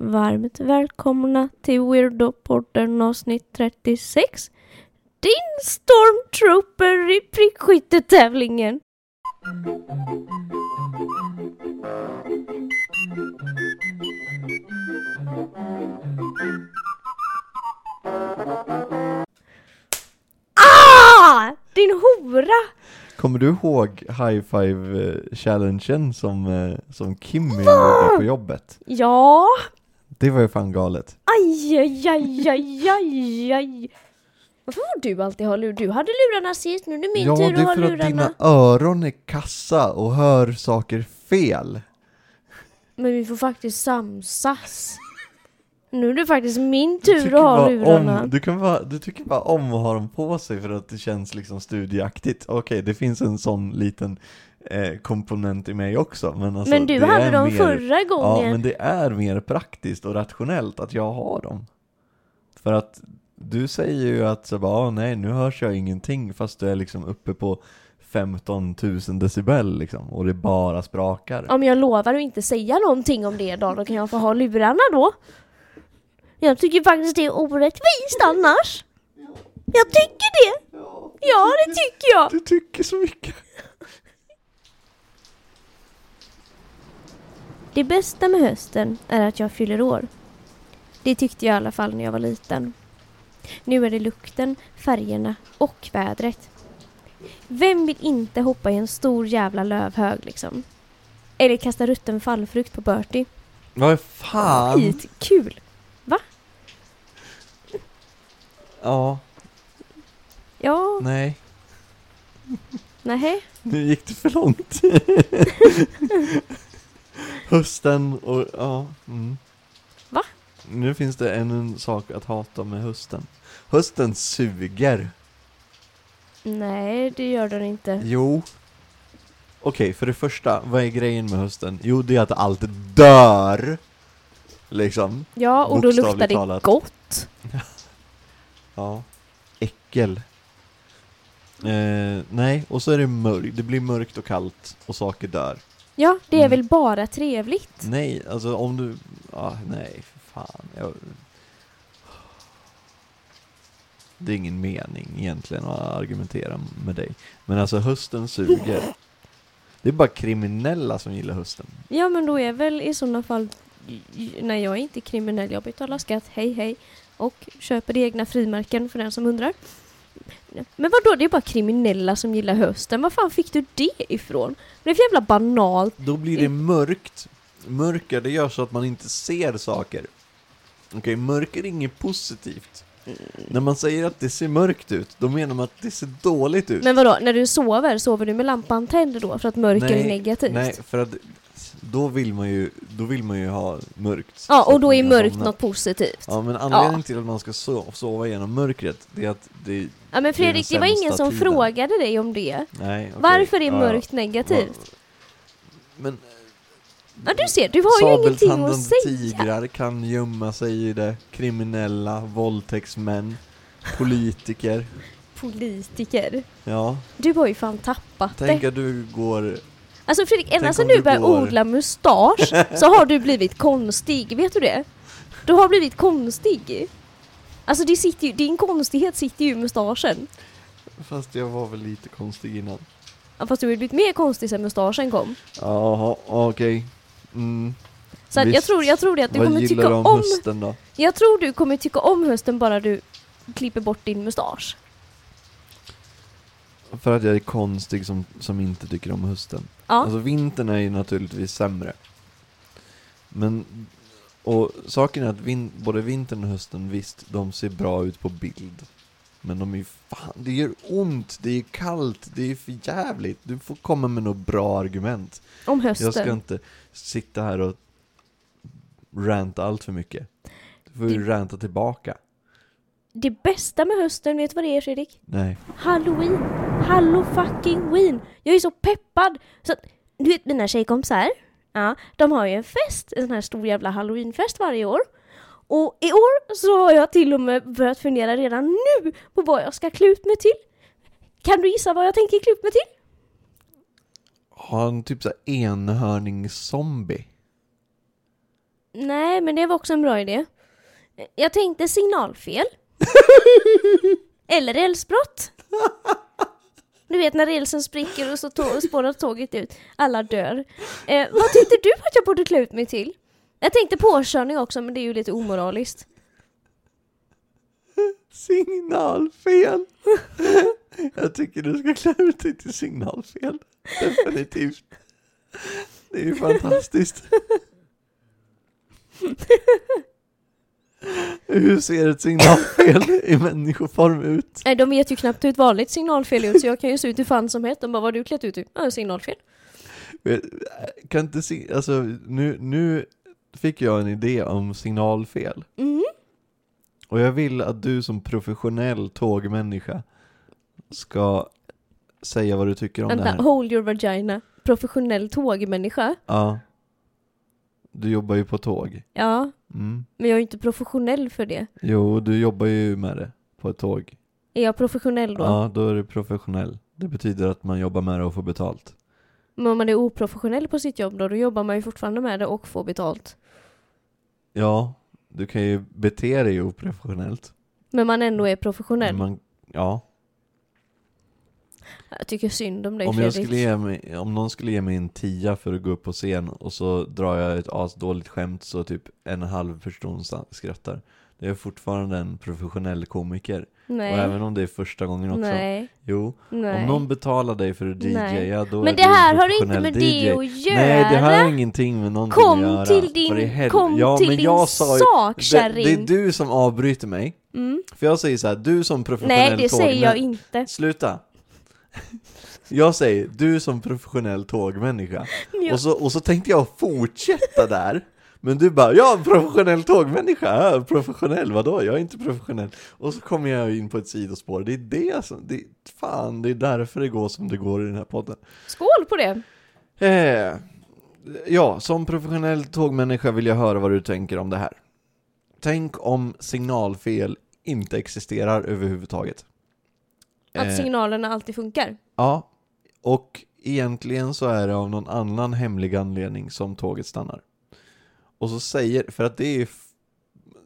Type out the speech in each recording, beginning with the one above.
Varmt välkomna till Weirdo-podden avsnitt 36. Din stormtrooper i prickskyttetävlingen. Ah! Din hora! Kommer du ihåg high five eh, som, eh, som Kimmy gjorde på jobbet? Ja. Det var ju fan galet. Aj, aj, aj, aj, aj, aj. Varför får du alltid ha lur? Du hade lurarna sist, nu är det min ja, tur det att ha är för att lurarna. dina öron är kassa och hör saker fel. Men vi får faktiskt samsas. Nu är det faktiskt min tur att ha lurarna. Om, du, kan bara, du tycker bara om att ha dem på sig för att det känns liksom studieaktigt. Okej, det finns en sån liten eh, komponent i mig också. Men, alltså, men du det hade är dem mer, förra Ja, gången. men det är mer praktiskt och rationellt att jag har dem. För att du säger ju att så bara, ah, nej nu hörs jag ingenting fast du är liksom uppe på 15 000 decibel liksom och det bara sprakar. Om jag lovar att inte säga någonting om det då, då kan jag få ha lurarna då. Jag tycker faktiskt det är orättvist annars. Jag tycker det. Ja, det tycker jag. Du tycker så mycket. Det bästa med hösten är att jag fyller år. Det tyckte jag i alla fall när jag var liten. Nu är det lukten, färgerna och vädret. Vem vill inte hoppa i en stor jävla lövhög liksom? Eller kasta rutten fallfrukt på Bertie? Vad fan? Skitkul! Ja, Ja, nej. nej. Nu gick det för långt. hösten och, ja. Mm. Va? Nu finns det ännu en sak att hata med hösten. Hösten suger. Nej, det gör den inte. Jo. Okej, för det första, vad är grejen med hösten? Jo, det är att allt dör. Liksom. Ja, och då Bokstavligt luktar det talat. gott. Ja. Äckel. Eh, nej, och så är det mörkt. Det blir mörkt och kallt och saker dör. Ja, det är Mm. väl bara trevligt. Nej, alltså om du... Ah, nej, för fan. Jag... Det är ingen mening egentligen att argumentera med dig. Men alltså hösten suger. Det är bara kriminella som gillar hösten. Ja, men då är väl i sådana fall... Nej, jag är inte kriminell. Jag betalar skatt, hej hej. Och köper egna frimärken för den som undrar. Men vad då? Det är bara kriminella som gillar hösten. Var fan fick du det ifrån? Det är för jävla banalt. Då blir det mörkt. Mörker, det gör så att man inte ser saker. Okej, mörker är inget positivt. När man säger att det ser mörkt ut, då menar man att det ser dåligt ut. Men vadå, när du sover, sover du med lampan tänd då? För att mörker är negativt? Nej, för att då vill man ju, då vill man ju ha mörkt. Ja, och då är mörkt somna. något positivt. Ja, men anledningen till att man ska so- sova genom mörkret, det är att det... Ja men Fredrik, den det var ingen som tiden. frågade dig om det. Nej, okej. Varför är Ja, mörkt negativt? Men Ja du ser, du har ju ingenting att säga. tigrar kan gömma sig i det. Kriminella, våldtäktsmän, politiker. Politiker. Ja, Du har ju fan tappat tänk det. att du går... Alltså Fredrik, ända tänk sedan du började går- odla mustasch så har du blivit konstig, vet du det? Du har blivit konstig. Alltså det sitter ju, din konstighet sitter ju i mustaschen. Fast jag var väl lite konstig innan. Ja, Fast du har ju blivit mer konstig sen mustaschen kom. Jaha, okej. Mm. Så att jag, tror, jag tror det att du Vad kommer gillar tycka du om om... hösten då? Jag tror du kommer tycka om hösten bara du klipper bort din mustasch. För att jag är konstig som, som inte tycker om hösten. Ja. Alltså vintern är ju naturligtvis sämre. Men, och saken är att vin, både vintern och hösten, visst, de ser bra ut på bild. Men de är ju fan, det gör ont, det är kallt, det är för jävligt. Du får komma med något bra argument. Om hösten. Jag ska inte sitta här och ranta allt för mycket. Du får ju Det- ranta tillbaka. Det bästa med hösten, vet du vad det är Fredrik? Nej. Halloween! Hallo fucking ween! Jag är så peppad! Så att, du vet mina tjejkompisar, ja, de har ju en fest, en sån här stor jävla halloweenfest varje år. Och i år så har jag till och med börjat fundera redan nu på vad jag ska klä ut mig till. Kan du gissa vad jag tänker klä ut mig till? Ha en typ såhär enhörningszombie. Nej, Nej, men det var också en bra idé. Jag tänkte signalfel. Eller rälsbrott. Du vet när rälsen spricker och så tå- spårar tåget ut. Alla dör. Eh, vad tyckte du att jag borde klä ut mig till? Jag tänkte påkörning också, men det är ju lite omoraliskt. Signalfel! Jag tycker du ska klä ut dig till signalfel. Definitivt. Det är ju fantastiskt. Hur ser ett signalfel i människoform ut? Nej, de vet ju knappt hur ett vanligt signalfel ut, så jag kan ju se ut hur fan som helst. De bara, vad har du klätt ut till? Ja, signalfel. Kan inte se, alltså nu, nu fick jag en idé om signalfel. Mm. Och jag vill att du som professionell tågmänniska ska säga vad du tycker om det Vänta, här. hold your vagina. Professionell tågmänniska. Ja. Du jobbar ju på tåg. Ja, Mm. men jag är ju inte professionell för det. Jo, du jobbar ju med det på ett tåg. Är jag professionell då? Ja, då är du professionell. Det betyder att man jobbar med det och får betalt. Men om man är oprofessionell på sitt jobb då, då jobbar man ju fortfarande med det och får betalt. Ja, du kan ju bete dig oprofessionellt. Men man ändå är professionell. Men Man, ja, Jag tycker synd om dig om, jag Fredrik. skulle ge mig, om någon skulle ge mig en tia för att gå upp på scen och så drar jag ett asdåligt skämt så typ en halv person sa- skrattar. Det är fortfarande en professionell komiker. Nej. Och även om det är första gången också. Nej. Jo, Nej. om någon betalar dig för att DJa, då är Men det du en här har inte med DJ. det att göra. Nej, det har ingenting med någonting Kom att göra. till din, kom ja, till men din jag sa ju, sak det, kärring. det är du som avbryter mig. mm. För jag säger så här, du som professionell Nej, det säger jag inte. Sluta! Jag säger, du som professionell tågmänniska. Ja. Och, så, och så tänkte jag fortsätta där. Men du bara, ja professionell tågmänniska, ja, professionell, vadå? Jag är inte professionell. Och så kommer jag in på ett sidospår, det är det som, det, fan, det är därför det går som det går i den här podden. Skål på det! Eh, ja, som professionell tågmänniska vill jag höra vad du tänker om det här. Tänk om signalfel inte existerar överhuvudtaget. Att Eh, signalerna alltid funkar. Ja, och egentligen så är det av någon annan hemlig anledning som tåget stannar. Och så säger, för att det är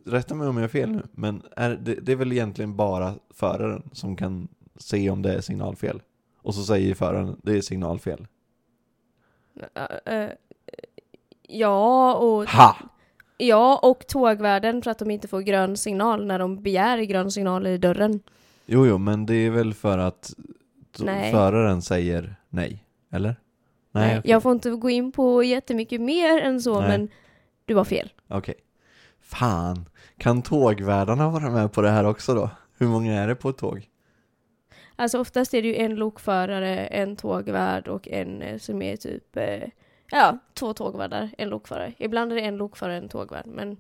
rätta mig om jag har fel nu, men är, det, det är väl egentligen bara föraren som kan se om det är signalfel. Och så säger föraren, det är signalfel. Äh, äh, ja, och, Ha! ja, och tågvärden för att de inte får grön signal när de begär grön signal i dörren. Jo, jo, men det är väl för att Nej. föraren säger nej, eller? Nej, okej. Jag får inte gå in på jättemycket mer än så, Nej. men du var fel. Okej. Fan, kan tågvärdarna vara med på det här också då? Hur många är det på ett tåg? Alltså oftast är det ju en lokförare, en tågvärd och en eh, som är typ, eh, ja, två tågvärdar, en lokförare. Ibland är det en lokförare, en tågvärd, men,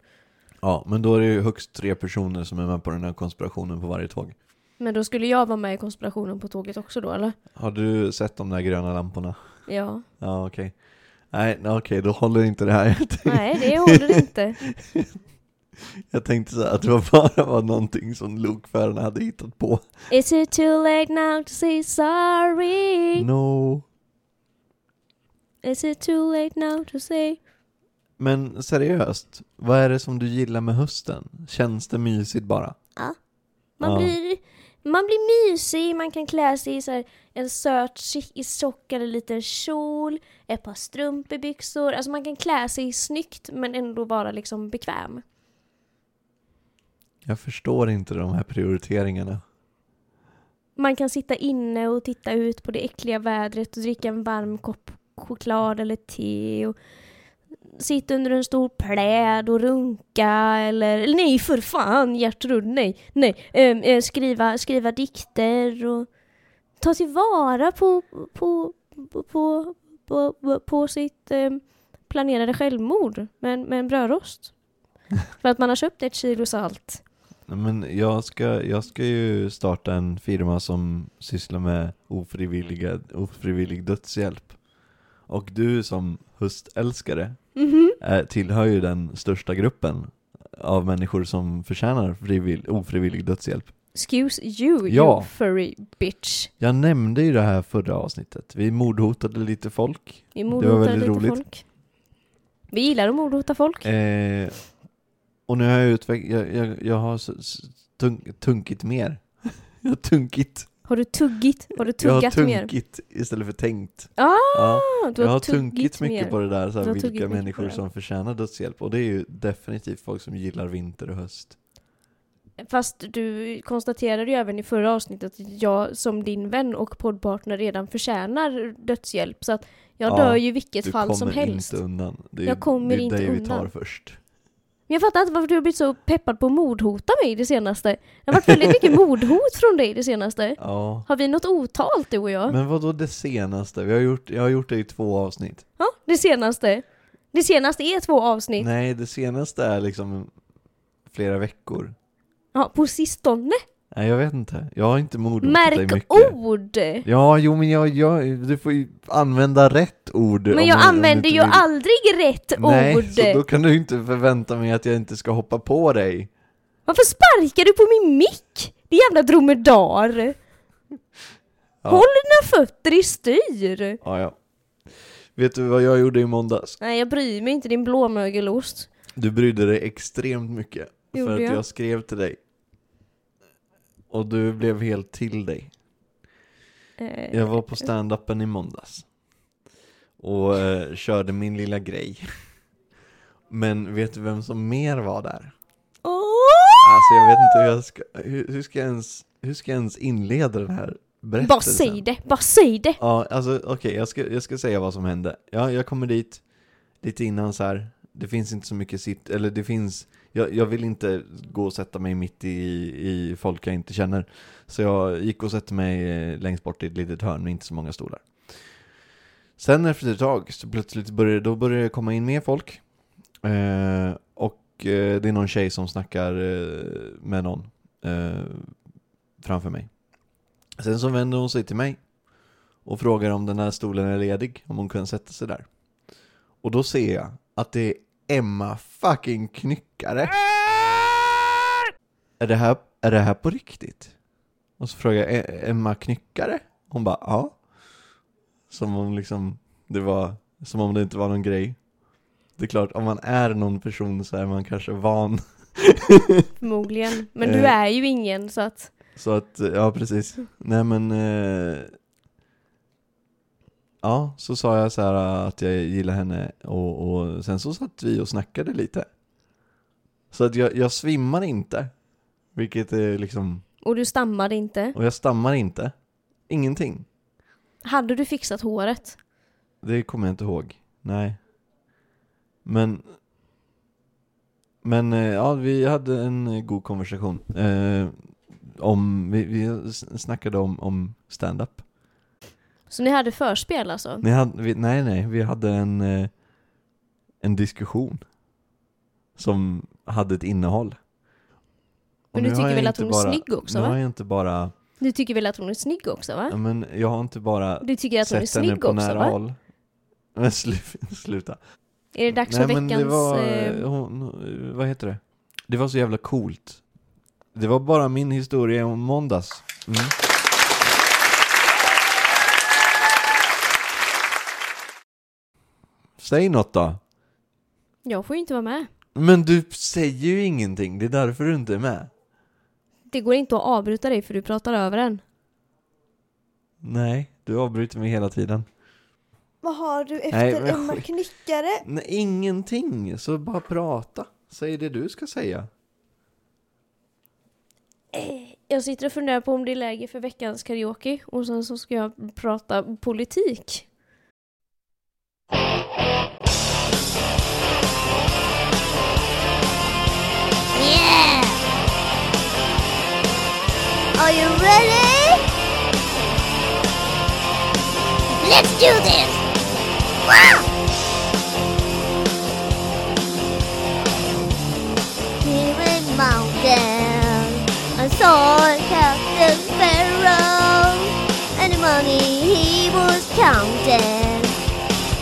Ja, men då är det ju högst tre personer som är med på den här konspirationen på varje tåg. Men då skulle jag vara med i konspirationen på tåget också då, eller? Har du sett de där gröna lamporna? Ja. Ja, okej. Nej, nej, okej, då håller inte det här. Nej, det håller inte. jag tänkte så här att det var bara var någonting som lokförarna hade hittat på. Is it too late now to say sorry? No. Is it too late now to say? Men seriöst, vad är det som du gillar med hösten? Känns det mysigt bara? Man, Ja. blir, man blir mysig, man kan klä sig i så här, en söt tjock- tjockare liten kjol, ett par strumpbyxor. Alltså man kan klä sig snyggt men ändå vara liksom bekväm. Jag förstår inte de här prioriteringarna. Man kan sitta inne och titta ut på det äckliga vädret och dricka en varm kopp choklad eller te och sitta under en stor pläd och runka eller, nej för fan Gertrud, nej, nej, Ehm, eh, skriva, skriva dikter och ta tillvara på, på, på, på, på, på, på sitt ehm, planerade självmord med, en- med en brödrost. För att man har köpt ett kilo salt. Men jag ska, jag ska ju starta en firma som sysslar med ofrivilliga, ofrivillig dödshjälp. Och du som höstälskare Mhm. är, tillhör ju den största gruppen av människor som förtjänar frivill, ofrivillig dödshjälp. Excuse you, Ja. you furry bitch. Jag nämnde ju det här förra avsnittet. Vi mordhotade lite folk. Vi var mordhotar väldigt lite roligt. folk. Vi gillar att mordhota folk. Eh, Och nu har jag utvecklat, jag, jag, jag har tunkit mer. jag har tunkit. Har du tuggit? Har du Jag har tuggat mer? tunkit istället för tänkt. Ah, Ja, du jag har har tuggit mycket mer. på det där, så Du här, har tuggit vilka människor som förtjänar dödshjälp. Och det är ju definitivt folk som gillar vinter och höst. Fast du konstaterade ju även i förra avsnittet att jag som din vän och poddpartner redan förtjänar dödshjälp. Så att jag Ja, dör ju i vilket Du fall som kommer helst. inte undan. Det är, Jag kommer det är inte dig vi undan. tar först. Men jag fattar inte varför du har blivit så peppad på att mordhota mig det senaste. Det har varit väldigt mycket mordhot från dig det senaste. Ja. Har vi något otalt du och jag? Men vad då det senaste? Vi har gjort, jag har gjort det i två avsnitt. Ja, det senaste. Det senaste är två avsnitt. Nej, det senaste är liksom flera veckor. Ja, på sistone. Nej, jag vet inte. Jag har inte mordhotat dig Märk mycket. ord! Ja, jo men jag, jag, du får ju använda rätt ord. om Men jag om använder inte ju vill. aldrig rätt Nej, ord! så då kan du inte förvänta mig att jag inte ska hoppa på dig. Varför sparkar du på min mick? Din jävla dromedar! Ja. Håll dina fötter i styr! Ja, ja. Vet du vad jag gjorde i måndags? Nej, jag bryr mig inte din blåmögelost. Du brydde dig extremt mycket. Gjorde för att jag? jag skrev till dig. Och du blev helt till dig. Eh, Jag var på stand-upen i måndags. Och eh, körde min lilla grej. Men vet du vem som mer var där? Åh! Alltså jag vet inte hur jag ska, hur, hur ska jag ens, hur ska jag ens inleda den här berättelsen? Bara säg det, bara säg det! Ja, alltså okej, jag, ska, jag ska säga vad som hände. Ja, jag kommer dit lite innan så här. Det finns inte så mycket sitt, eller det finns, jag, jag vill inte gå och sätta mig mitt i, i folk jag inte känner. Så jag gick och satte mig eh, längst bort i ett litet hörn med inte så många stolar. Sen efter ett tag så plötsligt började, då började det komma in mer folk. Eh, och eh, det är någon tjej som snackar eh, med någon eh, framför mig. Sen så vänder hon sig till mig och frågar om den här stolen är ledig, om hon kan sätta sig där. Och då ser jag att det är Emma fucking Knyckare. Är det här, är det här på riktigt? Och så frågar jag, "Är Emma Knyckare? Hon bara, ja. Som om liksom, det var, som om det inte var någon grej. Det är klart, om man är någon person så är man kanske van. Förmodligen. Men du Eh. är ju ingen så att... Så att, ja precis. Nej men... Eh, ja, så sa jag så här att jag gillar henne och, och sen så satt vi och snackade lite. Så att jag, jag svimmar inte. Vilket är liksom... Och du stammade inte. Och jag stammar inte. Ingenting. Hade du fixat håret? Det kommer jag inte ihåg. Nej. Men... Men eh, ja, vi hade en god konversation. Eh, om, vi, vi snackade om, om stand-up. Så ni hade förspel alltså? Ni hade, vi, nej, nej, vi hade en, eh, en diskussion som hade ett innehåll. Och Men du tycker väl att hon är bara, snygg också, Nu va? har jag inte bara, Du tycker väl att hon är snygg också va? ja, men jag har inte bara Du tycker att hon är sett henne snygg på också nära va? håll. Men slu, sluta. Är det dags nej för men veckans... det var, eh, hon, vad heter det? Det var så jävla coolt. Det var bara min historia om måndags. Mm. Säg något då. Jag får ju inte vara med. Men du säger ju ingenting, det är därför du inte är med. Det går inte att avbryta dig för du pratar över en. Nej, du avbryter mig hela tiden. Vad har du efter Nej, men Emma. Knyckare? Nej, ingenting, så bara prata. Säg det du ska säga. Eh, Jag sitter och funderar på om det är läge för veckans karaoke och sen så ska jag prata politik. Are you ready? Let's do this! Wow! Here in mountain, I saw Captain Pharaoh, and the money he was counting.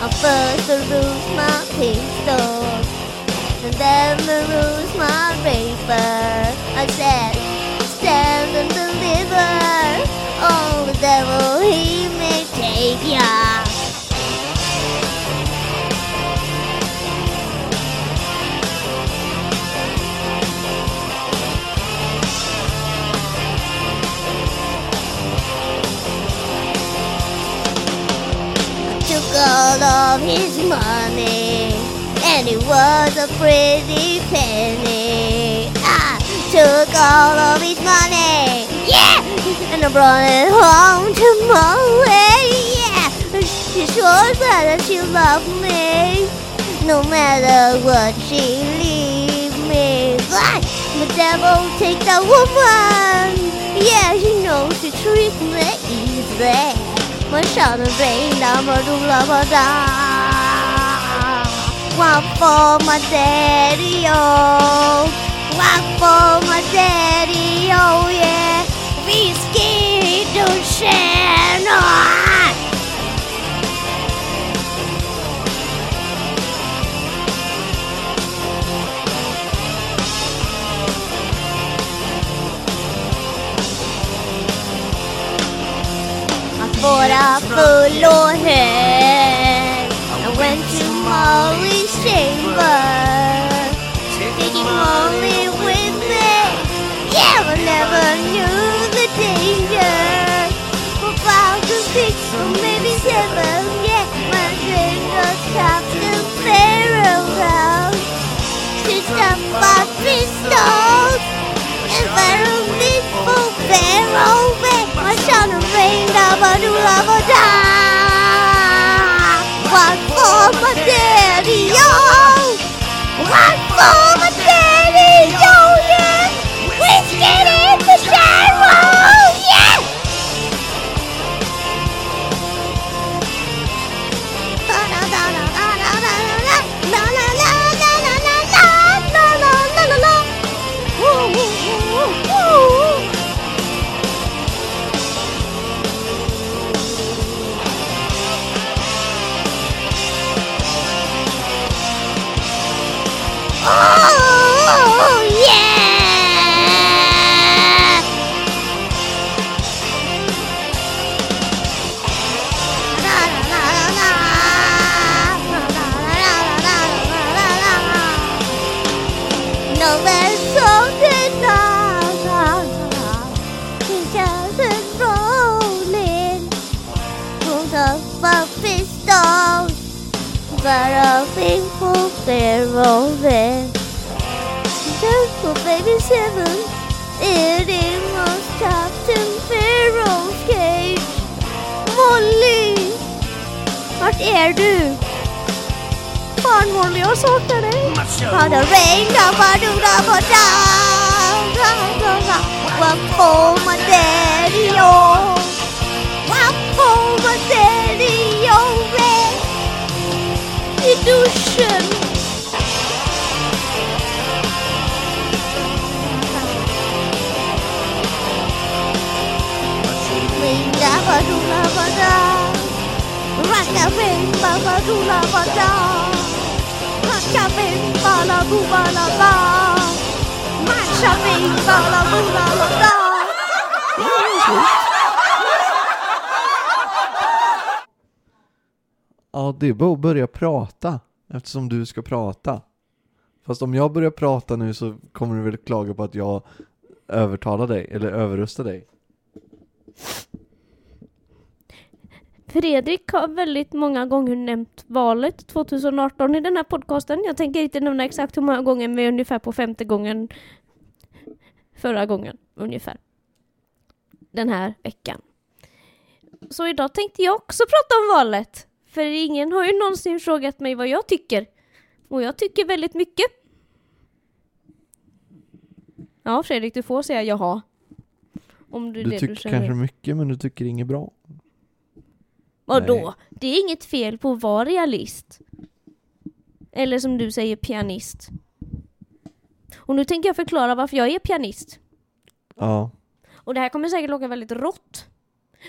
At first, roof my pistol. And then the rules my raper I said, was a pretty penny. I took all of his money, yeah, and I brought it home to Molly, yeah. She sure that she loved me, no matter what she leave me. But the devil take the woman, yeah, she knows she treats me easy. My son of rain, I'm a doula, but One for my daddy, oh. One for my daddy, oh yeah. Whiskey to share, no. Att vara full hög I went to Molly's chamber Taking Molly with me. Yeah, but never knew the danger. About to six or maybe seven. Yeah, my dream was Captain Pharaoh's house She stuffed my pistols. And did for Pharaoh My son of rain, lava do lava da One for my yo 走 there. Just for baby seven. It was Captain Pharaoh's cage. Molly! Vart är du? Fan Molly, jag saknar dig. On the rain, ba do ba da. Da da da. One for my oh. For my daddy, oh. Red. I duschen. La la la ba. Matcha la la. Ja, det är bara att börja prata. Eftersom du ska prata. Fast om jag börjar prata nu så kommer du väl klaga på att jag övertalar dig, eller överröstar dig. Fredrik har väldigt många gånger nämnt valet 2018 i den här podcasten. Jag tänker inte nämna exakt hur många gånger, men ungefär på femte gången förra gången, ungefär. Den här veckan. Så idag tänkte jag också prata om valet. För ingen har ju någonsin frågat mig vad jag tycker. Och jag tycker väldigt mycket. Ja, Fredrik, du får säga jaha. Om Du det tycker du kanske mycket men du tycker inget bra. Vadå? Nej. Det är inget fel på att vara realist. Eller som du säger, pianist. Och nu tänker jag förklara varför jag är pianist. Ja. Och det här kommer säkert låta väldigt rått.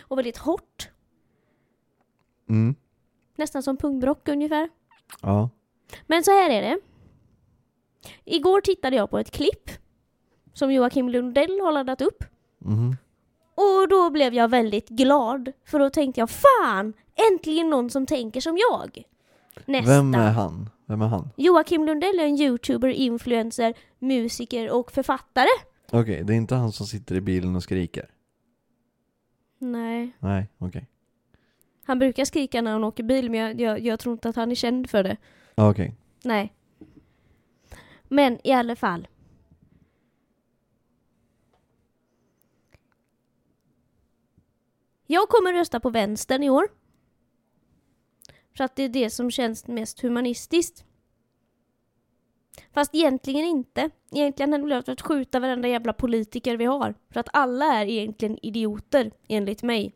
Och väldigt hårt. Mm. Nästan som pungbrock ungefär. Ja. Men så här är det. Igår tittade jag på ett klipp som Joakim Lundell har laddat upp. Mhm. Och då blev jag väldigt glad. För då tänkte jag, fan! Äntligen någon som tänker som jag! Nästa. Vem är han? Vem är han? Joakim Lundell är en youtuber, influencer, musiker och författare. Okej, det är inte han som sitter i bilen och skriker? Nej. Nej, okej. Han brukar skrika när han åker bil men jag, jag, jag tror inte att han är känd för det. Okej. Nej. Men i alla fall. Jag kommer rösta på vänstern i år. För att det är det som känns mest humanistiskt. Fast egentligen inte. Egentligen hade lönt att skjuta varenda jävla politiker vi har. För att alla är egentligen idioter, enligt mig.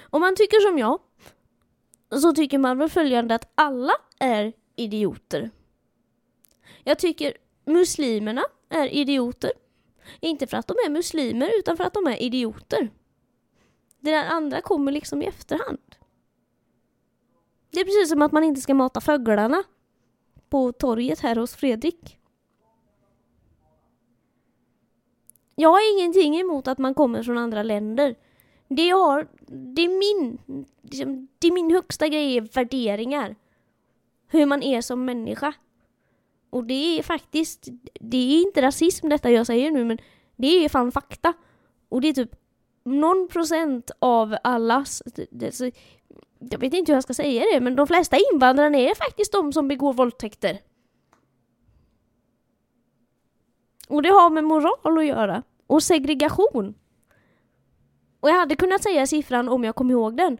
Om man tycker som jag, så tycker man väl följande att alla är idioter. Jag tycker muslimerna är idioter. Inte för att de är muslimer, utan för att de är idioter. Det där andra kommer liksom i efterhand. Det är precis som att man inte ska mata fåglarna på torget här hos Fredrik. Jag har ingenting emot att man kommer från andra länder. Det jag har, det är min, liksom, det är min högsta grej är värderingar. Hur man är som människa. Och det är faktiskt, det är inte rasism detta jag säger nu men det är fan fakta. Och det är typ någon procent av allas, jag vet inte hur jag ska säga det, men de flesta invandrarna är faktiskt de som begår våldtäkter. Och det har med moral att göra. Och segregation. Och jag hade kunnat säga siffran om jag kom ihåg den.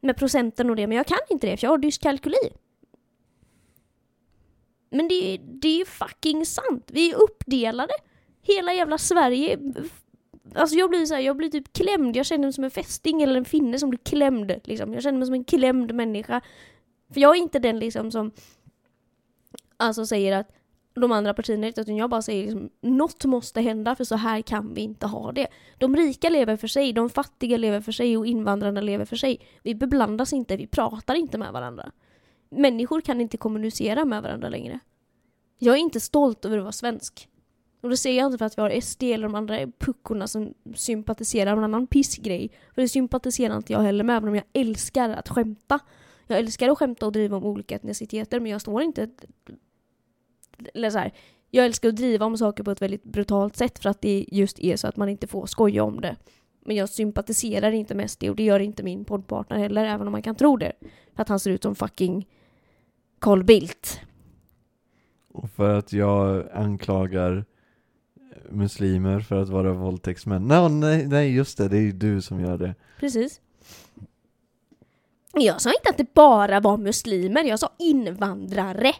Med procenten och det, men jag kan inte det för jag har dyskalkyli. Men det, det är fucking sant. Vi är uppdelade. Hela jävla Sverige. Alltså jag blir så här, jag blir typ klämd. Jag känner mig som en fästing eller en finne som blir klämd. Liksom. Jag känner mig som en klämd människa. För jag är inte den liksom som alltså säger att de andra partierna är utan jag bara säger liksom, något måste hända för så här kan vi inte ha det. De rika lever för sig, de fattiga lever för sig och invandrarna lever för sig. Vi beblandas inte, vi pratar inte med varandra. Människor kan inte kommunicera med varandra längre. Jag är inte stolt över att vara svensk. Och det säger jag inte för att vi har SD eller de andra puckorna som sympatiserar med en annan pissgrej. För det sympatiserar inte jag heller med, även om jag älskar att skämta. Jag älskar att skämta och driva om olika etniciteter, men jag står inte... Eller så här, jag älskar att driva om saker på ett väldigt brutalt sätt för att det just är så att man inte får skoja om det. Men jag sympatiserar inte med SD och det gör inte min poddpartner heller, även om man kan tro det. För att han ser ut som fucking Carl Bildt. Och för att jag anklagar muslimer för att vara våldtäktsmän. No, nej, nej, just det, det är ju du som gör det. Precis. Jag sa inte att det bara var muslimer, jag sa invandrare.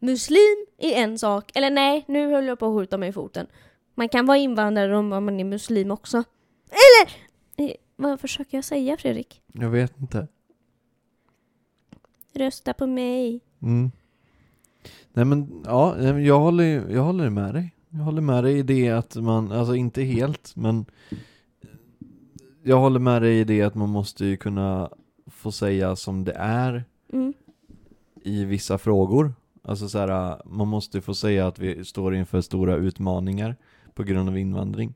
Muslim är en sak, eller nej, nu höll jag på att skjuta mig i foten. Man kan vara invandrare om man är muslim också. Eller! Eh, Vad försöker jag säga Fredrik? Jag vet inte. Rösta på mig. Mm. Nej men, ja, jag håller, jag håller med dig. Jag håller med dig i det att man, alltså inte helt, men jag håller med dig i det att man måste ju kunna få säga som det är Mm. i vissa frågor. Alltså så här, man måste få säga att vi står inför stora utmaningar på grund av invandring.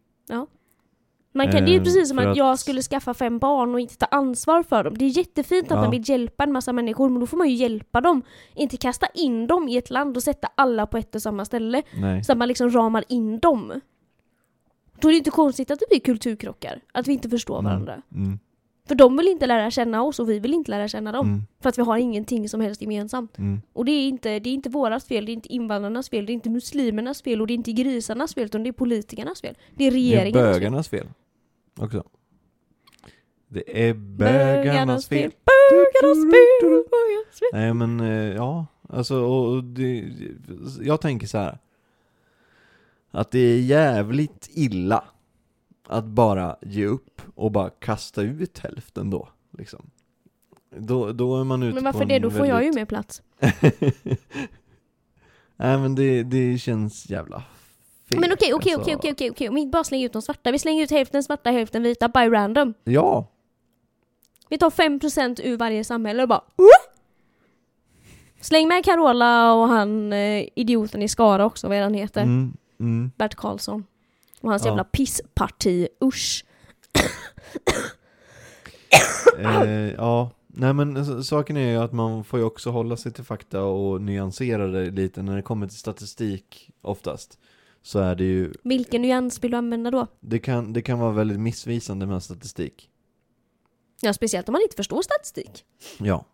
Man kan, det är ju Eh, precis som att, att- jag skulle skaffa fem barn och inte ta ansvar för dem. Det är jättefint att Ja. man vill hjälpa en massa människor, men då får man ju hjälpa dem. Inte kasta in dem i ett land och sätta alla på ett och samma ställe. Nej. Så att man liksom ramar in dem. Då är det inte konstigt att det blir kulturkrockar. Att vi inte förstår varandra. Mm. För de vill inte lära känna oss och vi vill inte lära känna dem. Mm. För att vi har ingenting som helst gemensamt. Mm. Och det är inte, det är inte vårat fel, det är inte invandrarnas fel, det är inte muslimernas fel och det är inte grisarnas fel utan det är politikernas fel. Det är Det är regeringens fel. bögarnas fel. Också. Det är bögarnas fel. Bögarnas fel! Bögarnas fel! Nej men, eh, ja. Alltså, och det, jag tänker så här. Att det är jävligt illa att bara ge upp och bara kasta ut hälften då. Liksom. Då, då är man ute Men på varför en det? Då får jag ju mer plats. Nej men det, det känns jävla fel. Men okej, okej, alltså. okej, okej, okej, okej. Om vi bara slänger ut de svarta. Vi slänger ut hälften svarta, hälften vita, by random. Ja, Vi tar 5% ur varje samhälle och bara "Wah!" Släng med Carola och han eh, idioten i Skara också, vad är han heter? mm, mm. Bert Karlsson. Och hans Ja. jävla pissparti, usch. Eh, ja, nej men saken är ju att man får ju också hålla sig till fakta och nyansera det lite när det kommer till statistik oftast. Så är det ju, Vilken nyans vill du använda då? det kan, det kan vara väldigt missvisande med statistik. Ja, speciellt om man inte förstår statistik. Ja.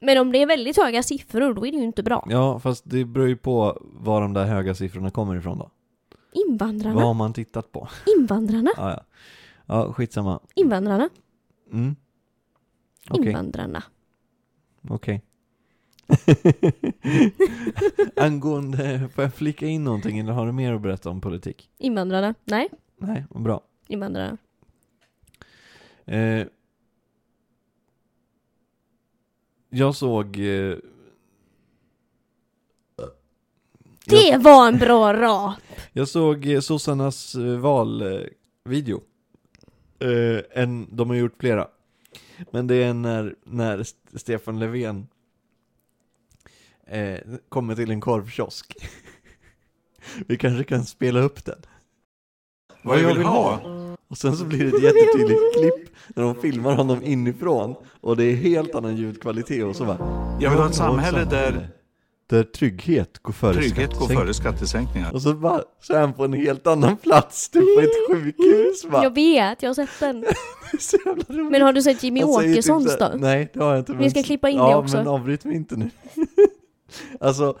Men om det är väldigt höga siffror, då är det ju inte bra. Ja, fast det beror ju på var de där höga siffrorna kommer ifrån då. Invandrarna. Vad har man tittat på? Invandrarna. Ja, ja. Ja, skitsamma. Invandrarna. Mm. Okej, Invandrarna. okej. Angående, får jag flika in någonting eller har du mer att berätta om politik? Invandrarna. Nej, Nej, vad bra. invandrarna. Eh, jag såg... Eh, jag, Det var en bra rap! jag såg eh, sossarnas eh, valvideo. Eh, en, de har gjort flera. Men det är när, när St- Stefan Löfven eh, kommer till en korvkiosk. Vi kanske kan spela upp den. Vad jag vill ha? Och sen så blir det ett jättetydligt klipp när de filmar honom inifrån och det är helt annan ljudkvalitet och så bara Jag vill ha ett samhälle där Där trygghet går före trygghet går skattesänkning. före skattesänkningar. Och så bara, så är han på en helt annan plats, typ på ett sjukhus va? Jag vet, jag har sett den. Men har du sett Jimmy typ Åkessons då? Nej, det har jag inte. Vi men- ska klippa in ja, det också. men avbryt mig inte nu. alltså,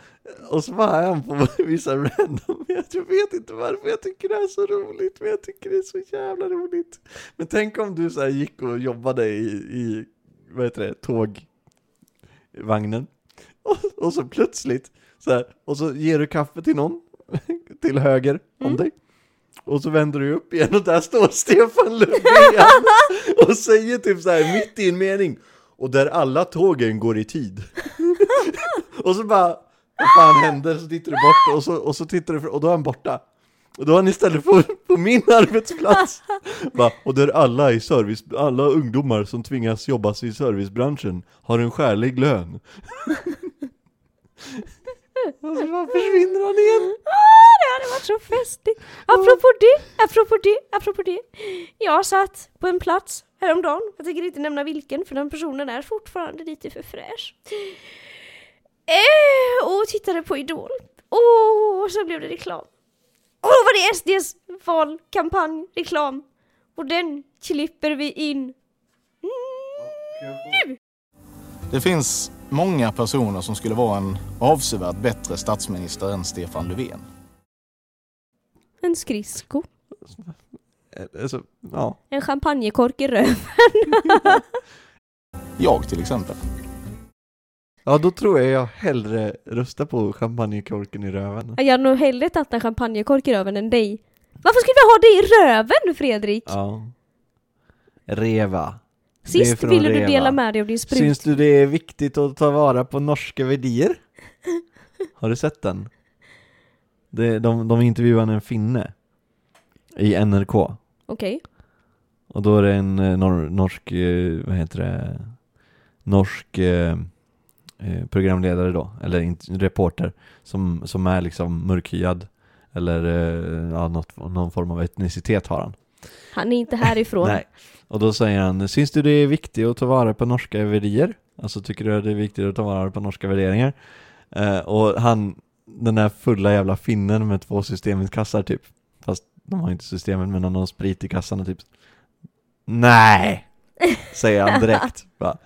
och så bara är han på vissa random, jag vet inte varför jag tycker det är så roligt, men jag tycker det är så jävla roligt. Men tänk om du så här gick och jobbade i, i vad heter det, tågvagnen, och, och så plötsligt, så här, och så ger du kaffe till någon, till höger om Mm. dig, och så vänder du upp igen och där står Stefan Löfven och säger typ så här mitt i en mening och där alla tågen går i tid. och så bara, vad fan händer? Så tittar du bort och så, och så tittar du, och då är han borta. Och då är han istället på, på min arbetsplats. Va? Och där alla i service, alla ungdomar som tvingas jobba i servicebranschen har en skälig lön. Bara försvinner han igen. Ah, det hade varit så festligt! Apropå det, apropå det, apropå det. Jag satt på en plats häromdagen, jag tänker inte nämna vilken för den personen är fortfarande lite för fräsch. Eh, och tittade på Idol. Och så blev det reklam. Och då var det SDs valkampanjreklam. Och den klipper vi in nu! Det finns många personer som skulle vara en avsevärt bättre statsminister än Stefan Löfven. En skridsko. Alltså, ja. En champagnekork i röven. Jag till exempel. ja, då tror jag jag hellre röstar på champagnekorken i röven. Jag hade nog hellre tagit en champagnekork i röven än dig. Varför skulle vi ha det i röven Fredrik? Ja. Reva. Sist ville du dela med dig av din sprut. Syns du det är viktigt att ta vara på norska värdier? Har du sett den? Det, de, de intervjuade en finne i NRK Okej. och då är det en eh, nor, norsk, eh, vad heter det, norsk eh, eh, programledare då, eller reporter som, som är liksom mörkhyad eller eh, ja, något, någon form av etnicitet har han. Han är inte härifrån. Nej. Och då säger han, syns du det är viktigt att ta vara på norska värderingar? Alltså tycker du att det är viktigt att ta vara på norska värderingar? Eh, och han, den där fulla jävla finnen med två systemet-kassar typ. Fast de har inte systemet men han har sprit i kassarna typ. Nej! Säger han direkt. Bara,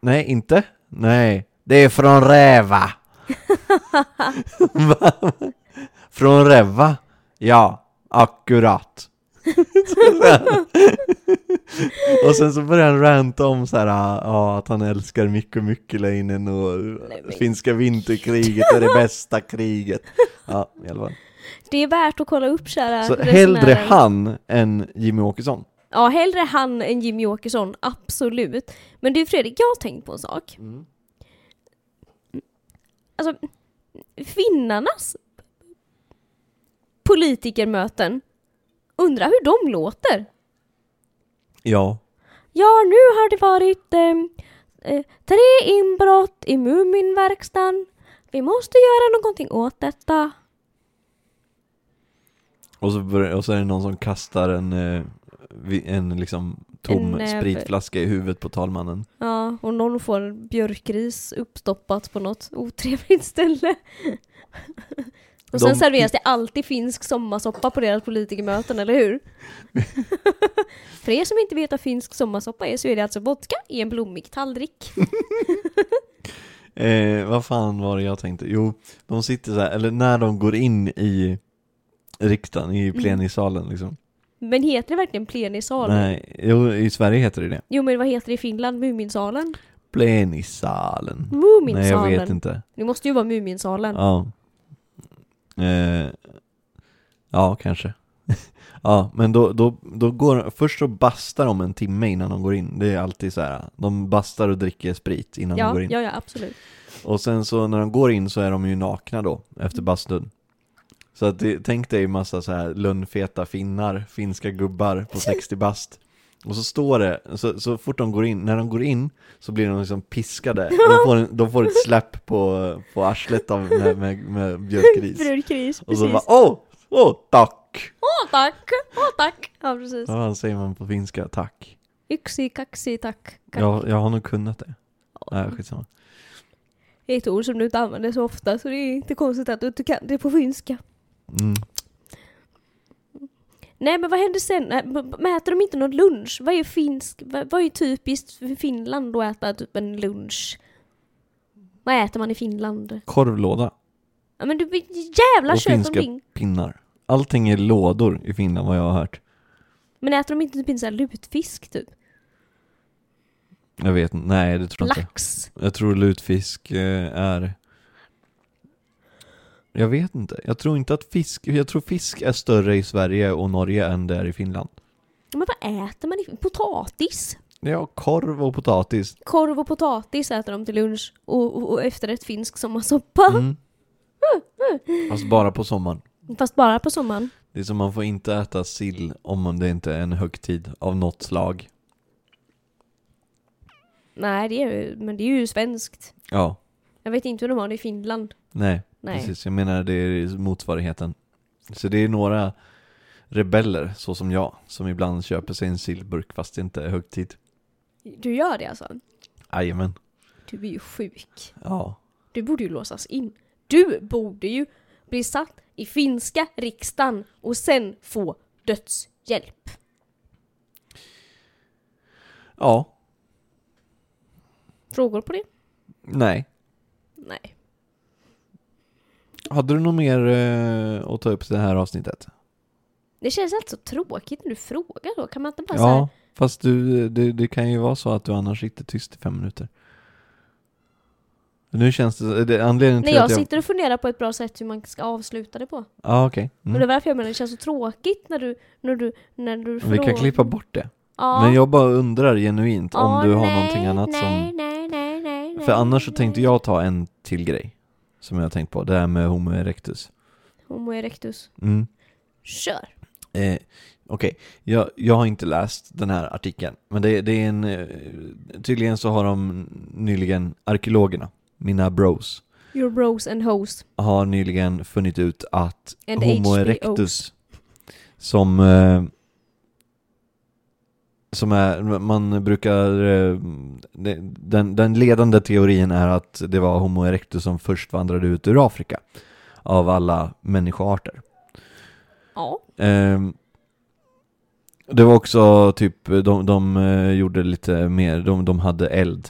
Nej, inte? Nej, det är från Räva. Va? från Räva? Ja, akkurat. och sen så börjar han ranta om så här, ja, att han älskar Mikko Mikkeläinen och men- finska vinterkriget är det bästa kriget. Ja, i alla fall. Det är värt att kolla upp kära Så hellre han än Jimmy Åkesson. Ja, hellre han än Jimmy Åkesson, absolut. Men du Fredrik, jag har tänkt på en sak. Alltså, finnarnas politikermöten, undrar hur de låter? Ja. Ja, nu har det varit eh, eh, tre inbrott i Muminverkstan. Vi måste göra någonting åt detta. Och så, börjar, och så är det någon som kastar en, eh, en liksom tom En, eh, spritflaska i huvudet på talmannen. Ja, och någon får björkris uppstoppat på något otrevligt ställe. Och sen De- serveras det alltid finsk sommarsoppa på deras politikermöten, eller hur? För er som inte vet vad finsk sommarsoppa är så är det alltså vodka i en blommig tallrik. Eh, vad fan var det jag tänkte? Jo, de sitter så här, eller när de går in i riksdagen, i Mm. plenisalen liksom. Men heter det verkligen plenisal? Nej, jo, i Sverige heter det det. Jo men vad heter det i Finland? Muminsalen? Plenisalen. Muminsalen? Nej, jag vet inte. Det måste ju vara Muminsalen. Ja. Eh, ja, kanske. ja, men då, då, då går, först så bastar de en timme innan de går in. Det är alltid så här. de bastar och dricker sprit innan de Ja, går in. ja, ja, absolut. Och sen så när de går in så är de ju nakna då, efter bastun. Så att det, tänk dig massa så här lönnfeta finnar, finska gubbar på 60 bast. Och så står det, så, så fort de går in, när de går in så blir de liksom piskade. De får, en, de får ett släpp på, på arslet av, med, med, med björkris. Brödkris, Och precis. så bara åh, åh, tack! Åh tack, åh tack! Ja precis. Ja, vad säger man på finska? Tack. Yxi, kaxi, tack. kack. Jag, jag har nog kunnat det. Nej, skitsamma. Det är ett ord som du inte använder så ofta så det är inte konstigt att du inte kan det på finska. Mm. Nej men vad händer sen? Äh, Äter de inte någon lunch? Vad är finsk? Vad, är typiskt för Finland att äta typ en lunch? Vad äter man i Finland? Korvlåda Ja men du jävla och finska omkring. pinnar. Allting är lådor i Finland vad jag har hört. Men äter de inte typ en sån här lutfisk typ? Jag vet inte, nej det tror jag inte. Lax? Jag tror lutfisk eh, är... Jag vet inte. Jag tror inte att fisk, jag tror fisk är större i Sverige och Norge än det är i Finland. Men vad äter man i Potatis? Ja, korv och potatis. Korv och potatis äter de till lunch och, och, och efterrätt finsk sommarsoppa. Mm. Fast bara på sommaren. Fast bara på sommaren. Det är som man får inte äta sill om det inte är en högtid av något slag. Nej, det är men det är ju svenskt. Ja, Jag vet inte hur de har det i Finland. Nej, Nej. precis. Jag menar det är motsvarigheten. Så det är några rebeller, så som jag, som ibland köper sig en sillburk fast det inte är högtid. Du gör det alltså? Jajamän. Du är ju sjuk. Ja. Du borde ju låsas in. Du borde ju bli satt i finska riksdagen och sen få dödshjälp. Ja. Frågor på det? Nej. Nej. Hade du något mer eh, att ta upp i det här avsnittet? Det känns alltså tråkigt när du frågar då. Kan man inte bara säga Ja, fast du, det, det kan ju vara så att du annars sitter tyst i fem minuter. Nu känns det, det anledningen Nej till jag att jag... sitter och funderar på ett bra sätt hur man ska avsluta det på. Ja, okej. Och det Mm. är varför jag menar det känns så tråkigt när du, när du, när du Vi frågar. kan klippa bort det. Ja. Men jag bara undrar genuint om Ja, du har nej, någonting annat nej, som... Nej, nej, nej, För nej, annars så nej. tänkte jag ta en till grej. Som jag har tänkt på, det här med Homo erectus. Homo erectus. Mm. Kör. Eh, Okej, jag, jag har inte läst den här artikeln, men det, det är en... eh, Tydligen så har de nyligen, arkeologerna, mina bros, Your bros and hoes. har nyligen funnit ut att And Homo erectus, som... Som är, man brukar, eh, den, den ledande teorin är att det var Homo erectus som först vandrade ut ur Afrika av alla människoarter. Ja. Ehm, det var också typ, de, de eh, gjorde lite mer, de, de hade eld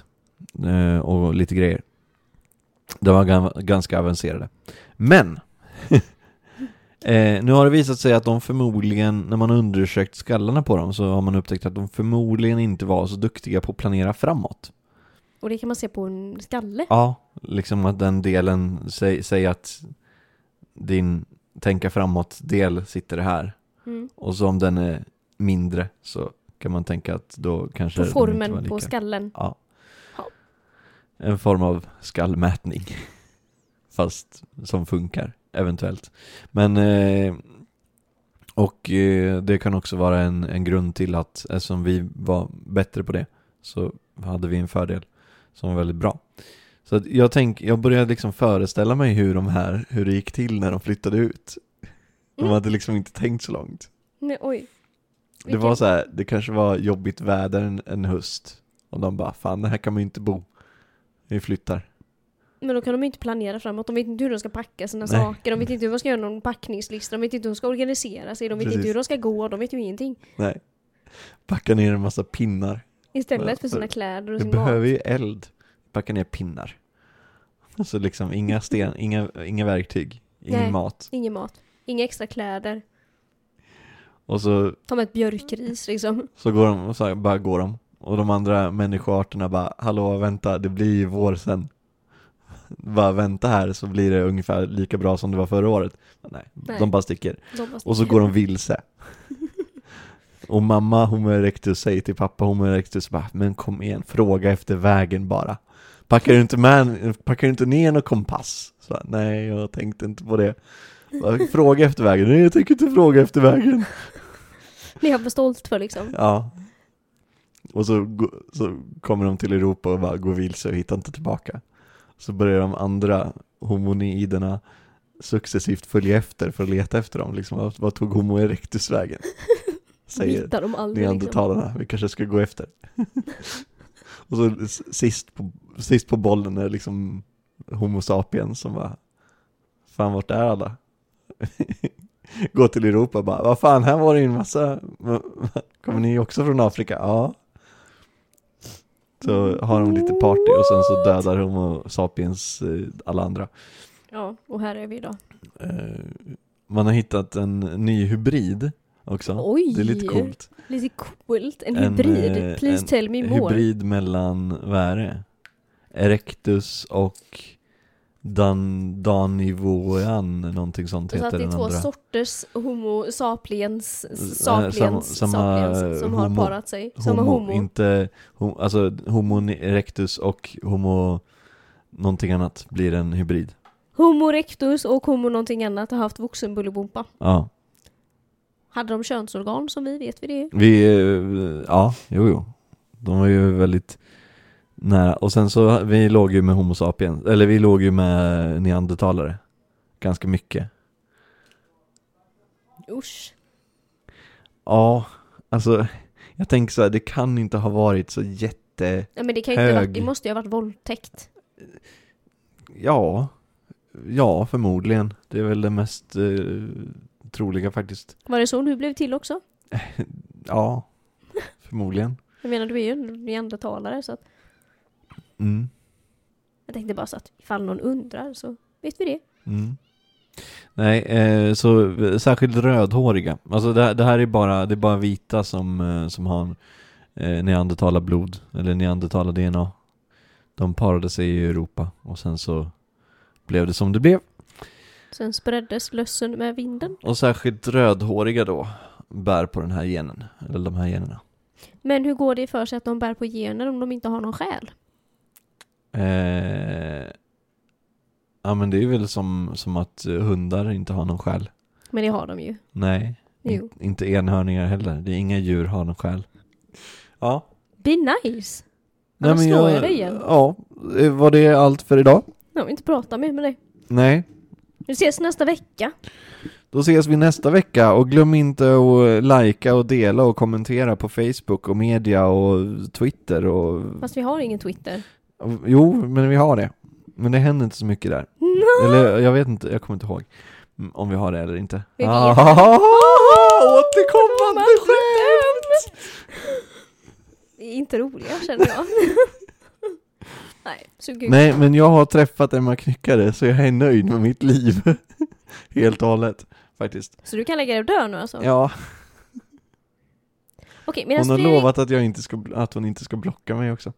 eh, och lite grejer. De var ganska avancerade. Men! eh, nu har det visat sig att de förmodligen, när man har undersökt skallarna på dem, så har man upptäckt att de förmodligen inte var så duktiga på att planera framåt. Och det kan man se på en skalle. Ja, liksom att den delen, säg, säg att din tänka framåt-del sitter här. Mm. Och så om den är mindre så kan man tänka att då kanske På formen på skallen. Ja. Ja. En form av skallmätning. Fast som funkar, eventuellt. Men eh, och eh, det kan också vara en, en grund till att eftersom vi var bättre på det så hade vi en fördel som var väldigt bra. Så att jag tänk, jag började liksom föreställa mig hur de här, hur det gick till när de flyttade ut. De Mm. hade liksom inte tänkt så långt. Nej, oj. Det var så här, det kanske var jobbigt väder en, en höst. Och de bara, fan det här kan man ju inte bo. Vi flyttar. Men då kan de inte planera framåt. De vet inte hur de ska packa sina Nej. saker. De vet inte hur de ska göra någon packningslista. De vet inte hur de ska organisera sig. De vet Precis. inte hur de ska gå. De vet ju ingenting. Nej. Packa ner en massa pinnar. Istället för sina kläder och sin behöver mat. ju eld. Packa ner pinnar. Alltså liksom inga sten, inga, inga verktyg, ingen Nej. mat. Ingen mat. Inga extra kläder. Och så, Ta med ett björkris liksom. så går de, och så här, bara går de. Och de andra människoarterna bara, hallå vänta, det blir ju vår sen. Bara vänta här så blir det ungefär lika bra som det var förra året. Men nej, Nej. de bara sticker. De bara Och så går de vilse. Och mamma Homo erectus säger till pappa Homo erectus bara, men kom igen, fråga efter vägen bara. Packar du inte, med, packar du inte ner någon kompass? Så, nej, jag tänkte inte på det. Fråga efter vägen, nej jag tänker inte fråga efter vägen. Det är jag för liksom. Ja. Och så, så kommer de till Europa och bara går vilse och hittar inte tillbaka. Så börjar de andra homoniderna successivt följa efter för att leta efter dem. Liksom, vad, tog Homo erectus vägen? Säger de aldrig liksom. neandertalarna, vi kanske ska gå efter. och så sist på, sist på bollen är liksom Homo sapiens som bara, fan vart är alla? Gå till Europa bara, vad fan här var det ju en massa, kommer ni också från Afrika? Ja. Så har de lite party och sen så dödar Homo sapiens eh, alla andra. Ja, och här är vi idag. Eh, Man har hittat en ny hybrid också. Oj! Det är lite coolt. Lite coolt. En, En, hybrid. eh, Please en tell me more. Hybrid mellan, vad är det? Erectus och Dan, Danivoan, någonting sånt Så heter att det är två sorters Homo sapiens, Eh, sapiens, samma- sapiens som har homo- parat sig. Samma homo, homo. inte, hom, alltså Homo erectus och Homo någonting annat blir en hybrid. Homo erectus och homo någonting annat har haft vuxenbullebompa. Ja, Hade de könsorgan som vi, vet vi det? vi, eh, ja, jo jo. De var ju väldigt nära. Och sen så, vi låg ju med Homo sapiens, eller vi låg ju med neandertalare. Ganska mycket. Usch. Ja, alltså jag tänker så här, det kan inte ha varit så jätte, Ja, men det kan ju inte Hög. varit, det måste ju ha varit våldtäkt. ja, ja förmodligen. Det är väl det mest eh, troliga faktiskt. Var det så du blev till också? Ja, förmodligen. Jag menar, du är ju en neandertalare så att Mm. jag tänkte bara så att ifall någon undrar så vet vi det. Mm. Nej, eh, så eh, särskilt rödhåriga. Alltså det, det här är bara, det är bara vita som, eh, som har eh, neandertalarblod, eller neandertalar-DNA. De parade sig i Europa och sen så blev det som det blev. Sen spreddes lössen med vinden. Och särskilt rödhåriga då bär på den här genen, eller de här generna. Men hur går det för sig att de bär på gener om de inte har någon själ? Eh, ja men det är väl som, som att hundar inte har någon själ. Men det har de ju. Nej, Jo. in, inte enhörningar heller. Det är inga djur har någon själ. Ja. Be nice! Annars slår jag dig igen. Ja, eh, var det allt för idag? Jag vill inte prata mer med dig. Nej. Vi ses nästa vecka. Då ses vi nästa vecka och glöm inte att likea och dela och kommentera på Facebook och media och Twitter och... Fast vi har ingen Twitter. Jo, men vi har det. Men det händer inte så mycket där. Eller jag vet inte, jag kommer inte ihåg om vi har det eller inte. Vi vet. Ah, återkommande skämt! Det är inte roliga känner jag. Nej, så gud. Nej, men jag har träffat Emma Knyckare så jag är nöjd med mitt liv. Helt och hållet, faktiskt. Så du kan lägga dig och dö nu alltså? Ja, Okej, hon har Fredrik... lovat att, jag inte ska, att hon inte ska blocka mig också.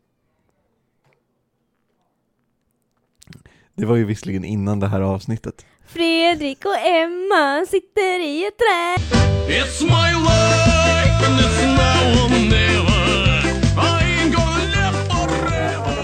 Det var ju visserligen innan det här avsnittet. Fredrik och Emma sitter i ett träd. It's my life and it's now or never. I ain't gonna live forever.